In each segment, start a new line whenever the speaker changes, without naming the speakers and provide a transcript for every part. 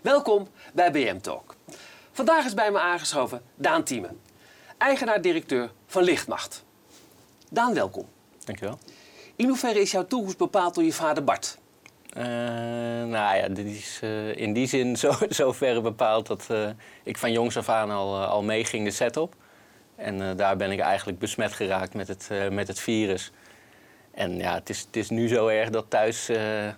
Welkom bij BM Talk. Vandaag is bij me aangeschoven Daan Thieme, eigenaar-directeur van Lichtmacht. Daan, welkom.
Dankjewel.
In hoeverre is jouw toekomst bepaald door je vader Bart?
Uh, nou ja, dit is uh, in die zin zo, zoverre bepaald dat uh, ik van jongs af aan al, al meeging de set op. En daar ben ik eigenlijk besmet geraakt met het, met het virus. En ja, het is, het is nu zo erg dat thuis,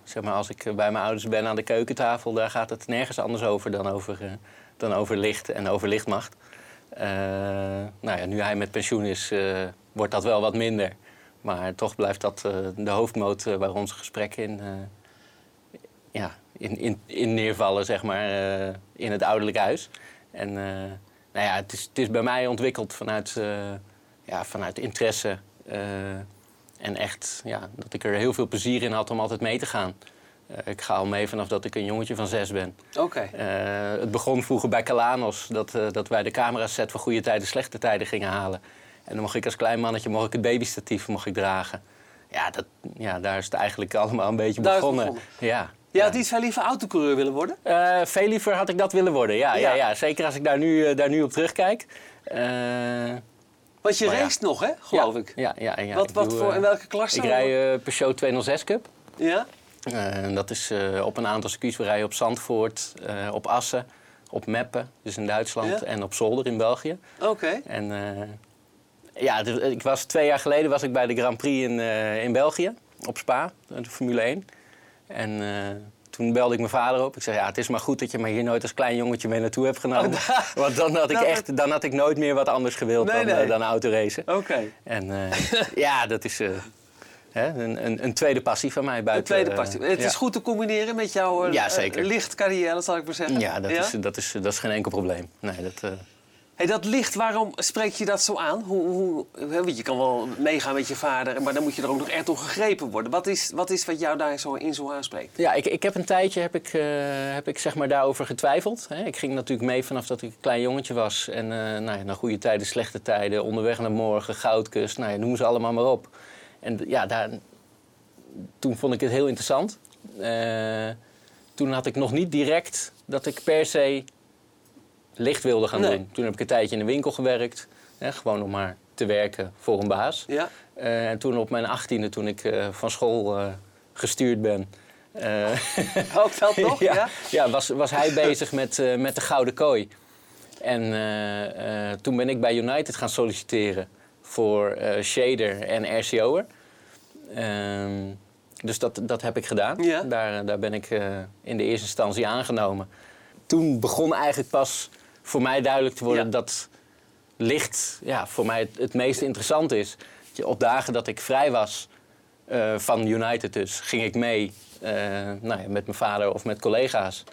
zeg maar, als ik bij mijn ouders ben aan de keukentafel, daar gaat het nergens anders over dan over, dan over licht en over lichtmacht. nou ja, nu hij met pensioen is, wordt dat wel wat minder. Maar toch blijft dat de hoofdmoot waar onze gesprekken in ja, in, in, in neervallen, zeg maar, in het ouderlijk huis. En nou ja, het is, het is bij mij ontwikkeld vanuit, ja, vanuit interesse. En echt, ja, dat ik er heel veel plezier in had om altijd mee te gaan. ik ga al mee vanaf dat ik een jongetje van zes ben.
Oké.
het begon vroeger bij Calanos, dat, dat wij de cameraset van goede tijden, slechte tijden gingen halen. En dan mocht ik als klein mannetje mocht ik het babystatief mocht ik dragen. Ja, dat, ja, daar is het eigenlijk allemaal een beetje begonnen. begonnen. Ja.
Je had iets veel liever autocoureur willen worden?
Uh, veel liever had ik dat willen worden, ja. ja. ja, Zeker als ik daar nu, daar nu op terugkijk. Uh,
Want je race nog, hè, geloof ik?
Ja, ja, ja.
Wat, wat voor, in welke klasse?
Ik rij Peugeot 206 Cup.
Ja?
dat is op een aantal circuits. We rijden op Zandvoort, op Assen, op Meppen, dus in Duitsland, en op Zolder in België.
Oké.
En ja, ik was, twee jaar geleden was ik bij de Grand Prix in, in België, op Spa, de Formule 1. En toen belde ik mijn vader op. Ik zei, ja, het is maar goed dat je me hier nooit als klein jongetje mee naartoe hebt genomen. Oh, Want dan had ik nou, echt, dan had ik nooit meer wat anders gewild nee, dan, nee. Uh, dan autoracen.
Oké.
En uh, ja, dat is hè, een, een, een, tweede passie van mij buiten.
Een tweede passie. Het ja. is goed te combineren met jouw ja, lichtcarrière, zal ik maar zeggen.
Ja, dat, Is, dat, is, dat is geen enkel probleem. Nee, dat...
Dat licht, waarom spreek je dat zo aan? Hoe, hoe, je kan wel meegaan met je vader, maar dan moet je er ook nog echt door gegrepen worden. Wat is wat, is wat jou daar zo in zo aanspreekt?
Ja, ik, ik heb een tijdje heb ik, uh, heb ik zeg maar daarover getwijfeld. Hè. Ik ging natuurlijk mee vanaf dat ik een klein jongetje was. En uh, nou ja, naar goede tijden, slechte tijden, onderweg naar morgen, goudkust, nou ja, noem ze allemaal maar op. En ja, daar, toen vond ik het heel interessant. Uh, toen had ik nog niet direct dat ik per se licht wilde gaan doen. Toen heb ik een tijdje in de winkel gewerkt. Hè, gewoon om maar te werken voor een baas.
Ja.
Uh, en toen op mijn achttiende, toen ik uh, van school uh, gestuurd ben...
Ook nog?
ja,
ja,
ja. was, was hij bezig met, met de Gouden Kooi. En toen ben ik bij United gaan solliciteren voor shader en RCO'er. Ehm, dus dat, dat heb ik gedaan.
Ja.
Daar, daar ben ik in de eerste instantie aangenomen. Toen begon eigenlijk pas voor mij duidelijk te worden dat licht ja, voor mij het, het meest interessant is. Op dagen dat ik vrij was uh, van United dus, ging ik mee uh, nou ja, met mijn vader of met collega's.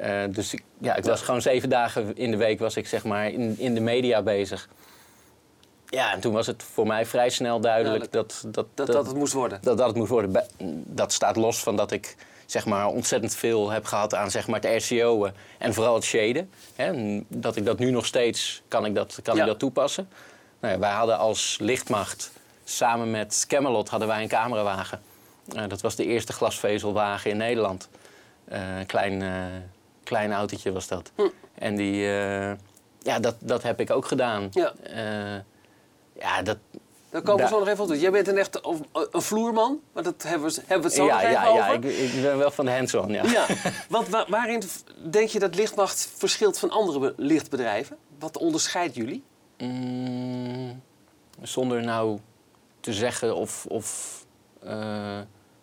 Uh, dus ik, ja, ik was gewoon zeven dagen in de week was ik zeg maar in, in de media bezig. Ja, en toen was het voor mij vrij snel duidelijk dat
dat, dat, dat, het moest worden.
Dat, dat het moest worden. Dat staat los van dat ik zeg maar, ontzettend veel heb gehad aan zeg maar, het RCO'en en vooral het shaden. Hè, dat ik dat nu nog steeds kan ik dat, kan ik dat toepassen. Nou ja, wij hadden als lichtmacht samen met Camelot hadden wij een camerawagen. Uh, dat was de eerste glasvezelwagen in Nederland. Uh, een klein, uh, klein autootje was dat.
Hm.
En die, ja, dat, dat heb ik ook gedaan.
Ja,
ja dat,
dan komen we zo nog even op. Jij bent een echt een vloerman, maar dat hebben we, hebben we het zo ja, nog even
ja,
over.
Ja, ik, ik, ben wel van de hands-on, ja.
ja. Want waarin denk je dat Lichtmacht verschilt van andere lichtbedrijven? Wat onderscheidt jullie?
Mm, zonder nou te zeggen of, of uh,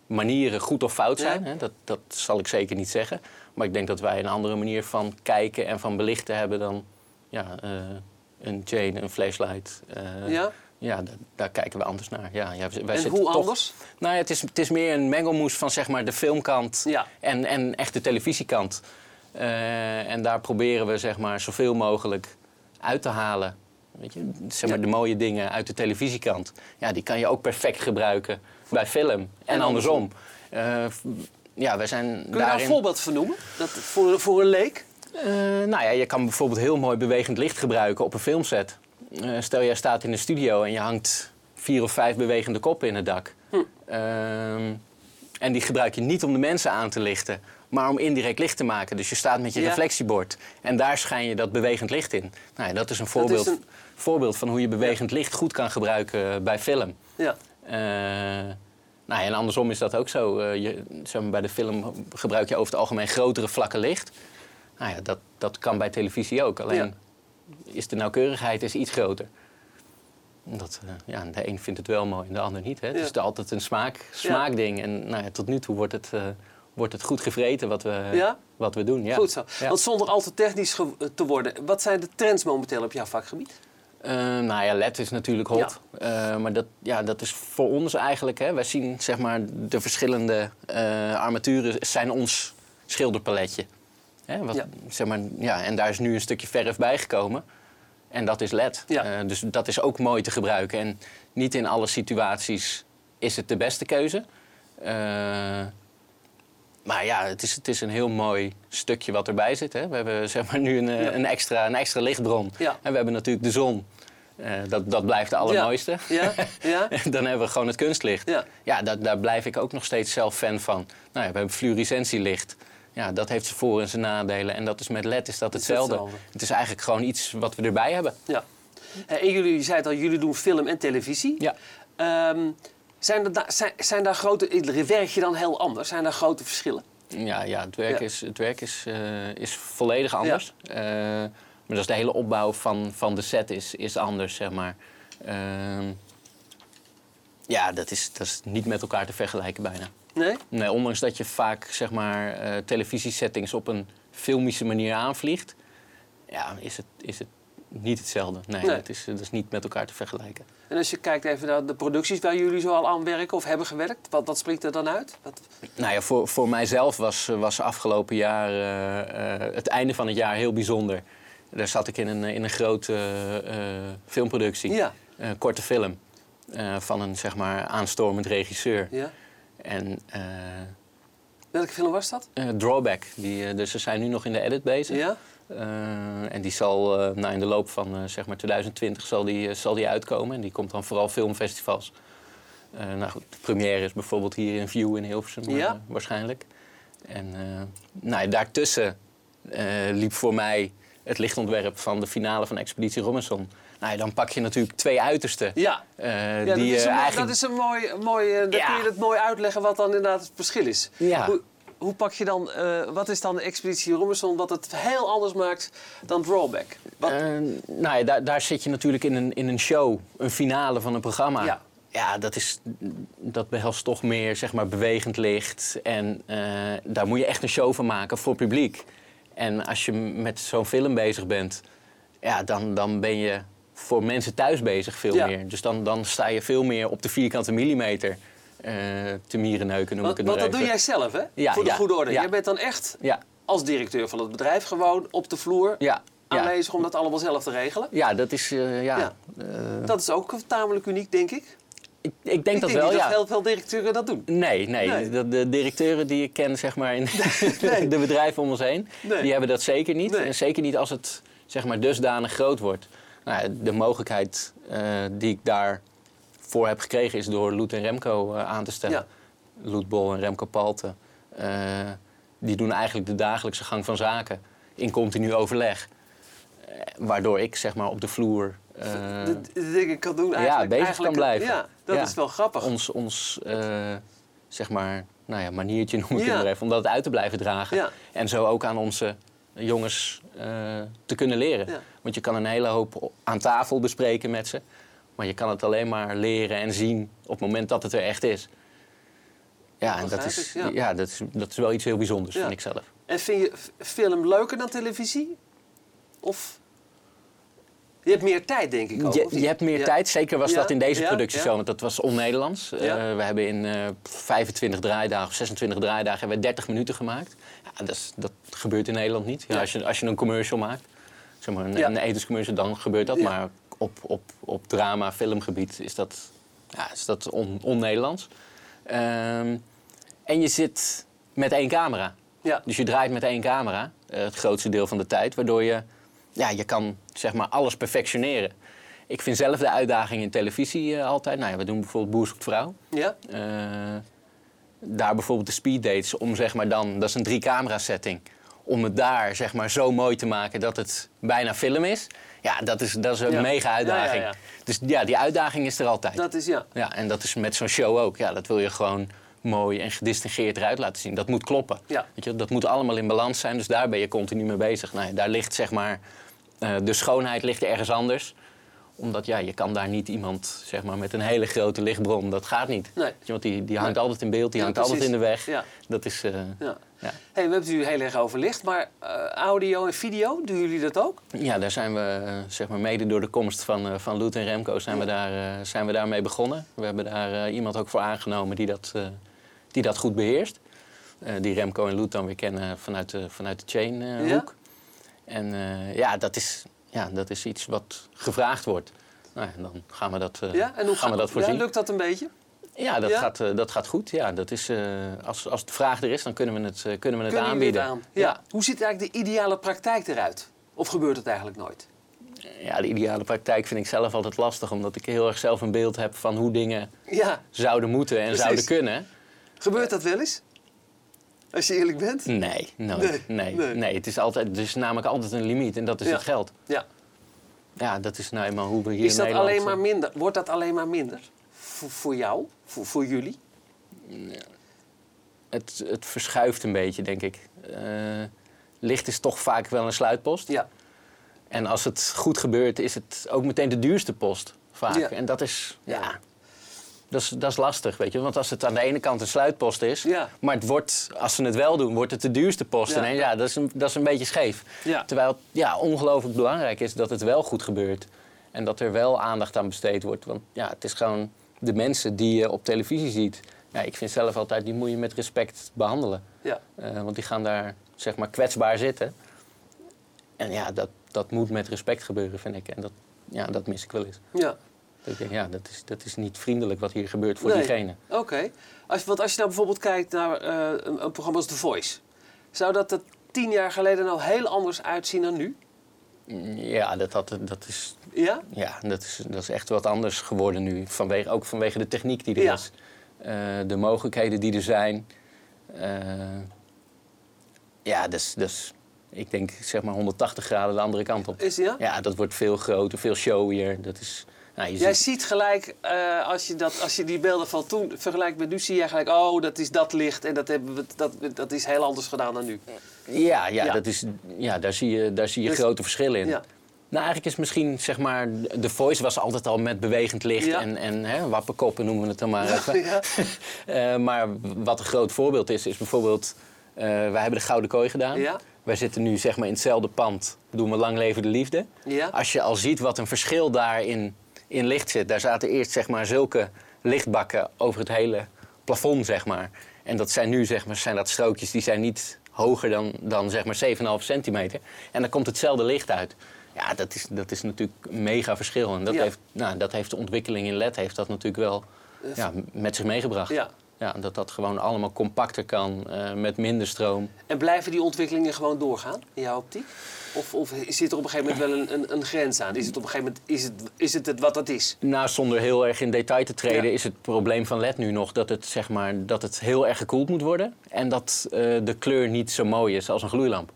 manieren goed of fout zijn. Hè? Dat, dat zal ik zeker niet zeggen. Maar ik denk dat wij een andere manier van kijken en van belichten hebben dan ja, uh, een chain, een flashlight.
Uh, ja?
Ja, daar kijken we anders naar. Ja, ja, wij
en hoe
toch,
anders?
Nou ja, het is, het is meer een mengelmoes van zeg maar, de filmkant
ja.
en, en echt de televisiekant. Uh, en daar proberen we zeg maar, zoveel mogelijk uit te halen. Weet je, zeg maar, ja. de mooie dingen uit de televisiekant. Ja, die kan je ook perfect gebruiken bij film en, en andersom. Uh, ja, wij zijn
Kun je
daarin...
daar een voorbeeld van noemen? Dat voor, voor een leek?
Uh, nou ja, je kan bijvoorbeeld heel mooi bewegend licht gebruiken op een filmset. Uh, stel, jij staat in de studio en je hangt vier of vijf bewegende koppen in het dak.
Hm.
Uh, En die gebruik je niet om de mensen aan te lichten, maar om indirect licht te maken. Dus je staat met je
Ja.
reflectiebord en daar schijn je dat bewegend licht in. Nou ja, dat is een
is
voorbeeld,
een-
voorbeeld van hoe je bewegend licht goed kan gebruiken bij film.
Ja.
Eh, nou en andersom is dat ook zo. Eh, je, zeg maar, bij de film gebruik je over het algemeen grotere vlakken licht. Nou ja, dat, dat kan bij televisie ook. Alleen. Is de nauwkeurigheid is iets groter. Dat, eh, ja, de een vindt het wel mooi en de ander niet. Hè? Het is altijd een smaak, smaakding. En nou ja, tot nu toe wordt het, eh, wordt het goed gevreten wat we,
Ja?
wat we doen. Ja.
Goed zo. Want zonder al te technisch ge- te worden, wat zijn de trends momenteel op jouw vakgebied?
Eh, nou ja, LED is natuurlijk hot. Eh, maar dat, ja, dat is voor ons eigenlijk. Hè. Wij zien zeg maar, de verschillende eh, armaturen zijn ons schilderpaletje. Hè, wat,
Ja.
zeg maar, ja, en daar is nu een stukje verf bijgekomen. En dat is LED.
Ja.
Eh, dus dat is ook mooi te gebruiken. En niet in alle situaties is het de beste keuze. Eh, maar ja, het is, het is een heel mooi stukje wat erbij zit. Hè. We hebben zeg maar, nu een,
Ja.
een, extra, een extra lichtbron.
Ja.
En we hebben natuurlijk de zon. Eh, dat, dat blijft de allermooiste.
Ja? Ja?
Dan hebben we gewoon het kunstlicht.
Ja.
Ja, daar, daar blijf ik ook nog steeds zelf fan van. Nou ja, we hebben fluorescentielicht. Ja, dat heeft zijn voor- en zijn nadelen. En dat is met LED is dat
is
hetzelfde. Het is eigenlijk gewoon iets wat we erbij hebben.
ja. Eh, En jullie, je zei het al, jullie doen film en televisie.
Ja.
Ehm, zijn, er da- zijn, zijn daar grote... Werk je dan heel anders? Zijn daar grote verschillen?
Ja, ja het werk,
Ja.
Is, het werk is, eh, is volledig anders. Eh, maar dat is de hele opbouw van, van de set is, is anders, zeg maar. Ehm, ja, dat is, dat is niet met elkaar te vergelijken bijna.
Nee?
Nee, ondanks dat je vaak zeg maar, eh, televisiesettings op een filmische manier aanvliegt, ja, is, het, is het niet hetzelfde. Nee,
Nee.
Dat, is, dat is niet met elkaar te vergelijken.
En als je kijkt even naar de producties waar jullie zo al aan werken of hebben gewerkt, wat, wat springt er dan uit? Wat,
Nou ja, voor, voor mijzelf was, was afgelopen jaar eh, eh, het einde van het jaar heel bijzonder. Daar zat ik in een, in een grote filmproductie,
ja,
een korte film. van een zeg maar aanstormend regisseur.
ja.
En eh,
Welke film was dat?
eh, Drawback, die, eh, dus ze zijn nu nog in de edit bezig.
Ja?
En die zal nou, in de loop van zeg maar 2020 zal die, zal die uitkomen. En die komt dan vooral filmfestivals. Nou goed, de première is bijvoorbeeld hier in View in Hilversum
Ja.
waarschijnlijk. En nou, daartussen liep voor mij het lichtontwerp van de finale van Expeditie Robinson. Nou, dan pak je natuurlijk twee uitersten.
Ja.
eh,
Ja,
die
dat, is
eh,
een, mooi-
eigenlijk...
dat is een mooi... mooi eh, dan
Ja.
kun je het mooi uitleggen wat dan inderdaad het verschil is.
Ja.
Hoe, hoe pak je dan... eh, wat is dan de Expeditie Robinson wat het heel anders maakt dan Drawback? Wat,
Eh, nou ja, daar, daar zit je natuurlijk in een, in een show, een finale van een programma.
Ja.
Ja, dat, is, dat behelst toch meer zeg maar, bewegend licht. En eh, daar moet je echt een show van maken voor publiek. En als je met zo'n film bezig bent, ja, dan, dan ben je voor mensen thuis bezig veel
Ja.
meer. Dus dan, dan sta je veel meer op de vierkante millimeter eh, te mierenneuken, noem
want
ik het
want
maar
dat doe jij zelf, hè?
Ja,
voor de goede orde. Jij bent dan echt
Ja,
als directeur van het bedrijf gewoon op de vloer aanwezig om dat allemaal zelf te regelen.
ja, dat is... eh, ja, eh,
Dat is ook tamelijk uniek, denk ik.
ik, ik denk
ik
dat
denk
wel,
niet
ja.
dat heel veel directeuren dat doen.
Nee, nee.
Nee.
De, de directeuren die ik ken zeg maar, in
Nee.
de bedrijven om ons heen,
Nee.
die hebben dat zeker niet. En zeker niet als het zeg maar, dusdanig groot wordt. Nou, ja, de mogelijkheid eh, die ik daarvoor heb gekregen is door Loet en Remco eh, aan te stellen.
Ja.
Loet Bol en Remco Palte. eh, die doen eigenlijk de dagelijkse gang van zaken in continu overleg. Waardoor ik zeg maar, op de vloer
de, de dingen kan doen eigenlijk.
bezig
eigenlijk,
kan blijven.
Ja, dat
Ja.
is wel grappig.
ons, ons zeg maar, nou ja, maniertje noem ik
Ja.
het maar even, om dat uit te blijven dragen.
Ja.
En zo ook aan onze jongens eh, te kunnen leren.
Ja.
Want je kan een hele hoop aan tafel bespreken met ze. Maar je kan het alleen maar leren en zien op het moment dat het er echt is. Ja, en dat is,
ja.
ja. dat, is, dat is wel iets heel bijzonders,
Ja.
vind ik zelf.
En vind je film leuker dan televisie? Of... Je hebt meer tijd, denk ik ook.
Je, je hebt meer
Ja.
tijd, zeker was
Ja,
dat in deze productie
ja.
zo, want dat was on-Nederlands. Eh, we hebben in eh 25 draaidagen of 26 draaidagen hebben we 30 minuten gemaakt. Ja, dat, is- dat gebeurt in Nederland niet. Als, je, als je een commercial maakt, zeg maar een, een etenscommercial, dan gebeurt dat. Maar op, op, op drama, filmgebied is dat, ja, is dat on- on-Nederlands. Ehm, en je zit met één camera.
Ja.
Dus je draait met één camera, eh, het grootste deel van de tijd, waardoor je, ja, je kan zeg maar alles perfectioneren. Ik vind zelf de uitdaging in televisie eh, altijd. Nou ja, we doen bijvoorbeeld Boer zoekt vrouw.
Ja?
Eh, daar bijvoorbeeld de speeddates, om zeg maar dan, dat is een drie camera setting, om het daar zeg maar zo mooi te maken dat het bijna film is. Ja, dat is, dat is een
Ja.
mega uitdaging.
Ja, ja, ja.
Dus ja, die uitdaging is er altijd.
Dat is ja.
Ja, en dat is met zo'n show ook. Ja, dat wil je gewoon mooi en gedistingeerd eruit laten zien. Dat moet kloppen.
Ja.
Weet je, dat moet allemaal in balans zijn, dus daar ben je continu mee bezig. Nou, daar ligt zeg maar, eh, de schoonheid ligt ergens anders omdat ja, je kan daar niet iemand zeg maar, met een hele grote lichtbron, dat gaat niet.
Nee.
Je, want die, die hangt
Nee.
altijd in beeld, die
Ja,
hangt altijd in de weg.
Ja.
Dat is, eh,
ja.
ja.
Hey, we hebben het nu heel erg over licht, maar eh, audio en video, doen jullie dat ook?
Ja, daar zijn we, zeg maar, mede door de komst van, van Loet en Remco zijn we, daar, zijn we daarmee begonnen. We hebben daar iemand ook voor aangenomen die dat, die dat goed beheerst. Eh, die Remco en Loet dan weer kennen vanuit de, vanuit de chain eh,
Ja?
En eh, ja, dat is, ja, dat is iets wat gevraagd wordt. Nou, ja, dan gaan we dat,
Ja, en hoe
gaan we dat
ja,
voorzien.
lukt dat een beetje?
Ja, dat,
Ja?
Gaat, dat gaat goed. Ja, dat is, als, als de vraag er is, dan kunnen we het, kunnen we het
Kunnen
aanbieden.
het aan? Ja. Hoe ziet eigenlijk de ideale praktijk eruit? Of gebeurt het eigenlijk nooit?
Ja, de ideale praktijk vind ik zelf altijd lastig, omdat ik heel erg zelf een beeld heb van hoe dingen
Ja,
zouden moeten en
Precies.
zouden kunnen.
Gebeurt dat wel eens? Als je eerlijk bent?
Nee, nooit.
Nee,
Nee,
nee.
nee. het is altijd, er is namelijk altijd een limiet en dat is
Ja.
het geld.
Ja.
Ja, dat is nou eenmaal hoe we hier
Is
in
dat
Nederland...
alleen maar minder? Wordt dat alleen maar minder? Voor, voor jou? Voor, voor jullie?
het, het verschuift een beetje, denk ik. Eh, licht is toch vaak wel een sluitpost.
Ja.
En als het goed gebeurt, is het ook meteen de duurste post. Vaak.
Ja.
En dat is, Ja. Dat is, dat is lastig, weet je. Want als het aan de ene kant een sluitpost is...
Ja.
maar het wordt, als ze het wel doen, wordt het de duurste post.
Ja.
En ja, dat is, een, dat is een beetje scheef.
Ja.
Terwijl het ja, ongelooflijk belangrijk is dat het wel goed gebeurt. En dat er wel aandacht aan besteed wordt. Want ja, het is gewoon de mensen die je op televisie ziet. Ja, ik vind zelf altijd, die moet je met respect behandelen.
Ja.
Eh, want die gaan daar zeg maar kwetsbaar zitten. En ja, dat, dat moet met respect gebeuren, vind ik. En dat, ja, dat mis ik wel eens.
Ja.
Ik denk, ja, dat is, dat is niet vriendelijk wat hier gebeurt voor
Nee.
diegene.
Oké. Als, want als je nou bijvoorbeeld kijkt naar eh, een, een programma als The Voice. Zou dat er tien jaar geleden nou heel anders uitzien dan nu?
Ja, dat, dat, dat, is,
Ja?
ja dat, is, dat is echt wat anders geworden nu. Vanwege, ook vanwege de techniek die er
Ja.
is. Eh, de mogelijkheden die er zijn. Eh, ja, dus, dus ik denk zeg maar 180 graden de andere kant op.
Is ja?
Ja, dat wordt veel groter, veel showier. Dat is, nou, je
Jij
ziet-
ziet gelijk, eh, als, je dat, als je die beelden van toen vergelijkt met nu, zie je gelijk, oh, dat is dat licht en dat, hebben we, dat, dat is heel anders gedaan dan nu.
Ja, ja,
Ja.
Dat is, ja daar zie je, daar zie je
Dus-
grote verschillen in.
Ja.
Nou, eigenlijk is misschien, zeg maar, de voice was altijd al met bewegend licht
Ja.
en, en hè, wappenkoppen noemen we het dan maar even. Eh, maar wat een groot voorbeeld is, is bijvoorbeeld, eh, wij hebben de Gouden Kooi gedaan. Wij zitten nu zeg maar in hetzelfde pand, doen we Lang Leven de Liefde. Als je al ziet wat een verschil daarin in licht zit. Daar zaten eerst zeg maar zulke lichtbakken over het hele plafond, zeg maar. En dat zijn nu zeg maar, zijn dat strookjes die zijn niet hoger dan, dan zeg maar 7,5 centimeter. En dan komt hetzelfde licht uit. Ja, dat is, dat is natuurlijk een mega verschil. En dat,
Ja.
heeft, nou, dat heeft de ontwikkeling in LED heeft dat natuurlijk wel ja, met zich meegebracht.
Ja.
Ja, dat dat gewoon allemaal compacter kan, eh, met minder stroom.
En blijven die ontwikkelingen gewoon doorgaan, in jouw optiek? Of, of zit er op een gegeven moment wel een, een, een grens aan? Is het op een gegeven moment is het, is het, het wat het is?
Nou, zonder heel erg in detail te treden,
Ja.
is het probleem van LED nu nog dat het, zeg maar, dat het heel erg gekoeld moet worden. En dat eh, de kleur niet zo mooi is als een gloeilamp.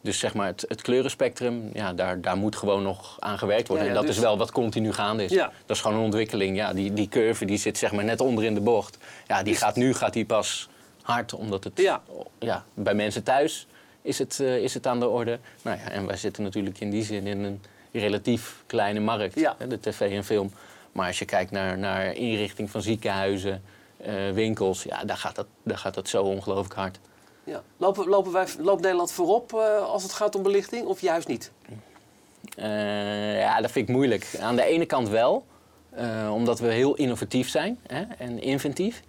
Dus zeg maar, het, het kleurenspectrum, ja, daar, daar moet gewoon nog aan gewerkt worden.
Ja, ja,
en dat
dus-
is wel wat continu gaande is.
Ja.
Dat is gewoon een ontwikkeling. Ja, die, die curve die zit zeg maar net onder in de bocht. Ja, die gaat, nu gaat die pas hard, omdat het
Ja.
bij mensen thuis is het, eh, is het aan de orde. Nou ja, en wij zitten natuurlijk in die zin in een relatief kleine markt,
Ja.
hè, de tv en film. Maar als je kijkt naar, naar inrichting van ziekenhuizen, eh, winkels, ja, daar gaat dat, daar gaat dat zo ongelooflijk hard.
Ja. Lopen, lopen wij, loopt Nederland voorop eh, als het gaat om belichting of juist niet?
Eh, ja, dat vind ik moeilijk. Aan de ene kant wel, eh, omdat we heel innovatief zijn hè, en inventief.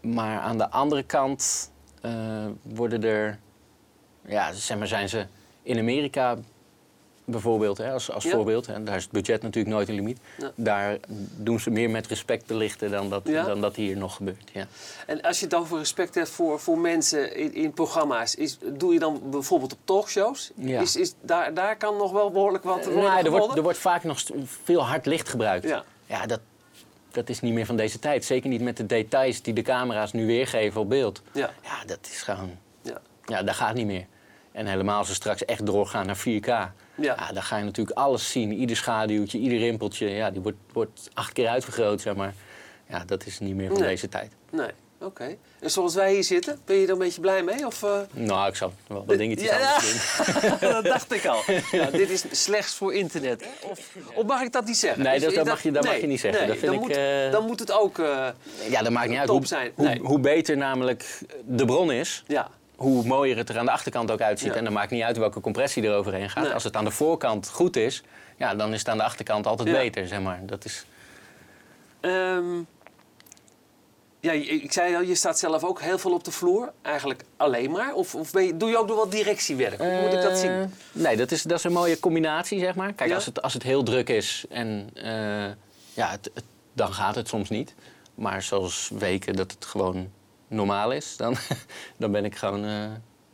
Maar aan de andere kant worden er, ja, zeg maar, zijn ze in Amerika bijvoorbeeld, hè, als, als
Ja.
voorbeeld, hè, daar is het budget natuurlijk nooit een limiet.
Ja.
Daar doen ze meer met respect belichten dan dat,
Ja.
dan dat hier nog gebeurt. Ja.
En als je het over respect hebt voor, voor mensen in, in programma's, is, doe je dan bijvoorbeeld op talkshows? Is, is, daar, daar kan nog wel behoorlijk wat worden
Nou, er, wordt, er wordt vaak nog veel hard licht gebruikt.
Ja.
ja dat, dat is niet meer van deze tijd. Zeker niet met de details die de camera's nu weergeven op beeld.
Ja.
Ja, dat is gewoon...
Ja.
Ja, dat gaat niet meer. En helemaal als we straks echt doorgaan naar 4K. Ja. dan ga je natuurlijk alles zien. Ieder schaduwtje, ieder rimpeltje. Ja, die wordt, wordt acht keer uitvergroot, zeg maar. Ja, dat is niet meer van
Nee.
deze tijd.
Nee, oké. En zoals wij hier zitten, ben je er een beetje blij mee? Of, eh?
Nou, ik zal wel wat dingetjes
Ja,
anders doen.
dat dacht ik al. Ja, dit is slechts voor internet. Of, of mag ik dat niet zeggen?
Nee,
Dus
dat- mag je- dat mag je niet zeggen.
nee,
Dat vind
dan,
ik,
moet,
eh,
dan moet het ook... eh,
Ja, dat maakt niet uit.
Top
Hoe,
zijn.
hoe,
Nee.
hoe beter namelijk de bron is,
ja,
hoe mooier het er aan de achterkant ook uitziet.
Ja.
En dan maakt niet uit welke compressie er overheen gaat.
Nee.
Als het aan de voorkant goed is, ja, dan is het aan de achterkant altijd
Ja.
beter, zeg maar. Dat is...
Ehm, ja, ik zei al, je staat zelf ook heel veel op de vloer. Eigenlijk alleen maar. Of, of ben je, doe je ook nog wat directiewerk? Hoe moet ik dat zien?
Eh, Nee, dat is, dat is een mooie combinatie, zeg maar. Kijk,
Ja?
als, het, als het heel druk is en eh, ja, het, het- dan gaat het soms niet. Maar zoals weken dat het gewoon normaal is, dan, dan ben ik gewoon eh,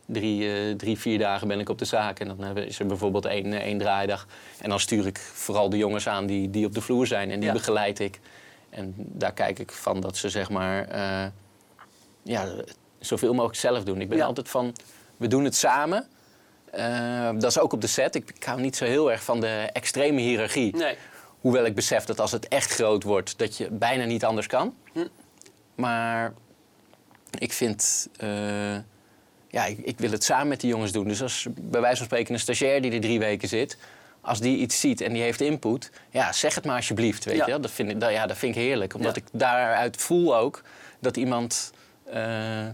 drie, eh, drie, vier dagen ben ik op de zaak. En dan eh, is er bijvoorbeeld één, één draaidag. En dan stuur ik vooral de jongens aan die, die op de vloer zijn. En die
Ja.
begeleid ik. En daar kijk ik van dat ze zeg maar ja, zoveel mogelijk zelf doen. Ik ben
Ja.
altijd van, we doen het samen. Dat is ook op de set. Ik, ik hou niet zo heel erg van de extreme hiërarchie.
Nee.
Hoewel ik besef dat als het echt groot wordt, dat je bijna niet anders kan.
Hm.
Maar ik vind, eh, ja, ik, ik wil het samen met die jongens doen. Dus als bij wijze van spreken een stagiair die er drie weken zit, als die iets ziet en die heeft input, ja, zeg het maar alsjeblieft, weet
Ja.
je. Dat vind ik, dat, ja, dat vind ik heerlijk, omdat
Ja.
ik daaruit voel ook dat iemand eh,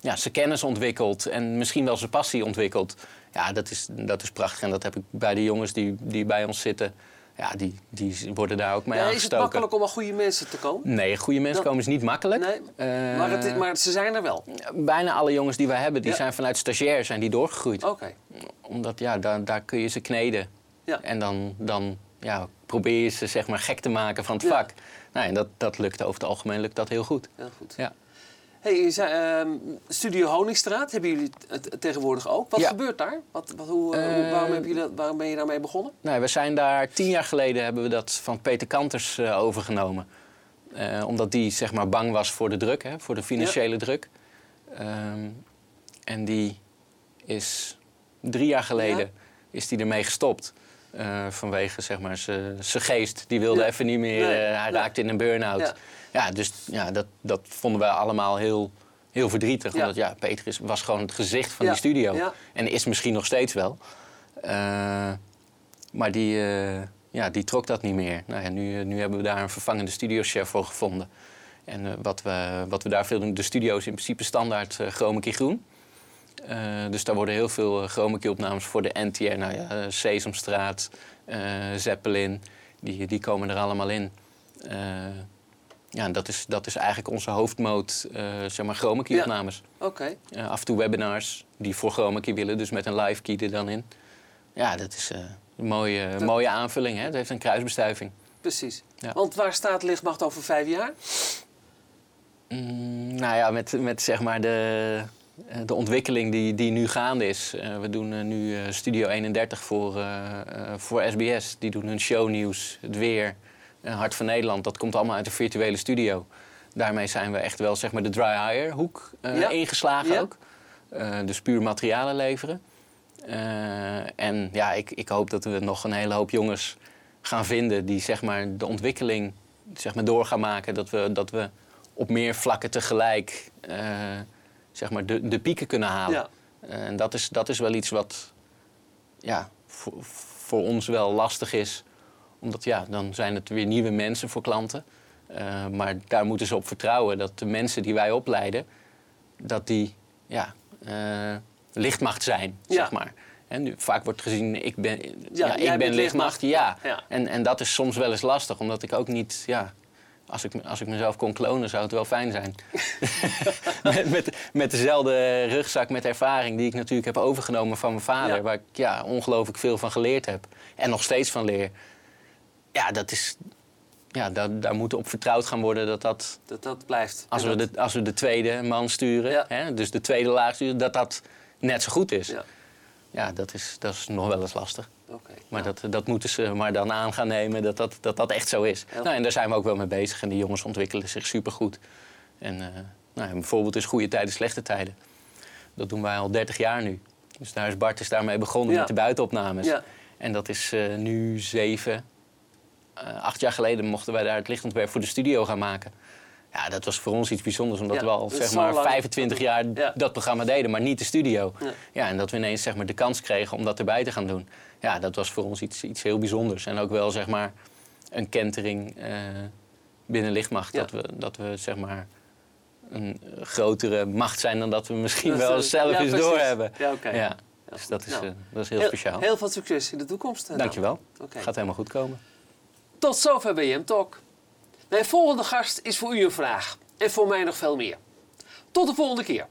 ja, zijn kennis ontwikkelt en misschien wel zijn passie ontwikkelt. Ja, dat is, dat is prachtig en dat heb ik bij de jongens die, die bij ons zitten. Ja, die, die worden daar ook mee
Ja, is het
aangestoken.
makkelijk om aan goede mensen te komen?
Nee, goede mensen komen is niet makkelijk.
Nee,
Eh,
maar, het, maar ze zijn er wel.
Bijna alle jongens die wij hebben, die
Ja.
zijn vanuit stagiair zijn die doorgegroeid.
Oké.
Omdat ja, daar, daar kun je ze kneden.
Ja.
En dan, dan ja, probeer je ze zeg maar gek te maken van het
Ja.
vak. Nou, en dat, dat lukt over het algemeen lukt dat heel goed.
Heel goed.
Ja.
Hey, zei, ehm, Studio Honingstraat hebben jullie het tegenwoordig ook. Wat
Ja.
gebeurt daar? Wat, wat, hoe, eh, hoe-
Eh,
waarom, hebben jullie, dat- waarom ben je daarmee begonnen?
Nou, we zijn daar tien jaar geleden hebben we dat van Peter Kanters eh, overgenomen. Omdat die zeg maar bang was voor de druk, hè, voor de financiële druk. Ehm, en die is drie jaar geleden
Ja.
is die ermee gestopt. Vanwege zeg maar zijn geest. Die wilde even niet meer. Hij raakte in een burn-out.
Ja.
Dus ja, dat, dat vonden wij allemaal heel, heel verdrietig.
Ja.
Omdat ja, Peter is, was gewoon het gezicht van
Ja.
die studio.
Ja.
En is misschien nog steeds wel. Eh, maar die, eh, ja, die trok dat niet meer. Nou ja, nu, eh, nu hebben we daar een vervangende studiochef voor gevonden. En wat, we, wat we daar veel doen, de studio is in principe standaard chroma key groen. Dus daar worden heel veel chroma key opnames voor de NTR. Nou ja, Sesamstraat, Zeppelin, die, die komen er allemaal in. Ja, en dat is, dat is eigenlijk onze hoofdmoot, eh, zeg maar, chroma key
Ja.
opnames.
Oké.
Eh, af en toe webinars die voor chroma key willen, dus met een live key er dan in. Ja, dat is eh, een mooie,
Dat-
mooie aanvulling. Hè? Het heeft een kruisbestuiving.
Precies.
Ja.
Want waar staat lichtmacht over vijf jaar?
Mm, nou ja, met, met zeg maar de, eh, de ontwikkeling die, die nu gaande is. We doen nu Studio 31 voor, voor SBS. Die doen hun shownieuws, het weer, Hart van Nederland. Dat komt allemaal uit de virtuele studio. Daarmee zijn we echt wel zeg maar, de dry hire hoek eh,
Ja.
ingeslagen
Ja.
ook. Eh, dus puur materialen leveren. Eh, en ja, ik, ik hoop dat we nog een hele hoop jongens gaan vinden die zeg maar, de ontwikkeling zeg maar, door gaan maken. Dat we, dat we op meer vlakken tegelijk zeg maar, de, de pieken kunnen halen.
Ja.
En dat is, dat is wel iets wat ja, voor, voor ons wel lastig is. Omdat ja, dan zijn het weer nieuwe mensen voor klanten. Eh, maar daar moeten ze op vertrouwen dat de mensen die wij opleiden, dat die ja, eh, lichtmacht zijn,
Ja.
zeg maar. En nu, vaak wordt gezien, ik ben, ja, ik ben lichtmacht, ja.
Ja.
En, en dat is soms wel eens lastig, omdat ik ook niet, ja, als ik, als ik mezelf kon klonen, zou het wel fijn zijn. met, met, met dezelfde rugzak met ervaring die ik natuurlijk heb overgenomen van mijn vader, waar ik ja, ongelooflijk veel van geleerd heb en nog steeds van leer. Ja, dat is, ja daar, daar moet op vertrouwd gaan worden dat dat,
Dat dat blijft.
als we
dat-
de, als we de tweede man sturen,
Ja.
hè, dus de tweede laag sturen, dat dat net zo goed is.
Ja.
Ja, dat, is, dat is nog wel eens lastig. Maar
nou,
dat, dat moeten ze maar dan aan gaan nemen, dat dat, dat, dat echt zo is. Nou, en daar zijn we ook wel mee bezig. En die jongens ontwikkelen zich supergoed. En eh, nou, een voorbeeld is goede tijden, slechte tijden. Dat doen wij al 30 jaar nu. Dus daar is Bart is daarmee begonnen
Ja.
met de buitenopnames.
Ja.
En dat is eh, nu zeven, acht jaar geleden mochten wij daar het lichtontwerp voor de studio gaan maken. Ja, dat was voor ons iets bijzonders, omdat
Ja,
we al zeg maar
lang.
25 jaar
Ja.
dat programma deden, maar niet de studio.
Ja.
Ja, en dat we ineens zeg maar, de kans kregen om dat erbij te gaan doen. Ja, dat was voor ons iets, iets heel bijzonders. En ook wel zeg maar, een kentering eh, binnen lichtmacht. Dat, we, dat we zeg maar, een eh, grotere macht zijn dan dat we misschien
Dat,
wel
eh,
zelf eens
precies.
doorhebben.
Ja, oké.
Ja, dus dat is,
Nou,
eh, dat is heel,
heel,
speciaal.
Heel veel succes in de toekomst. eh, nou.
Dankjewel.
Oké.
Gaat helemaal goed komen.
Tot zover BM Talk. Mijn volgende gast is voor u een vraag. En voor mij nog veel meer. Tot de volgende keer.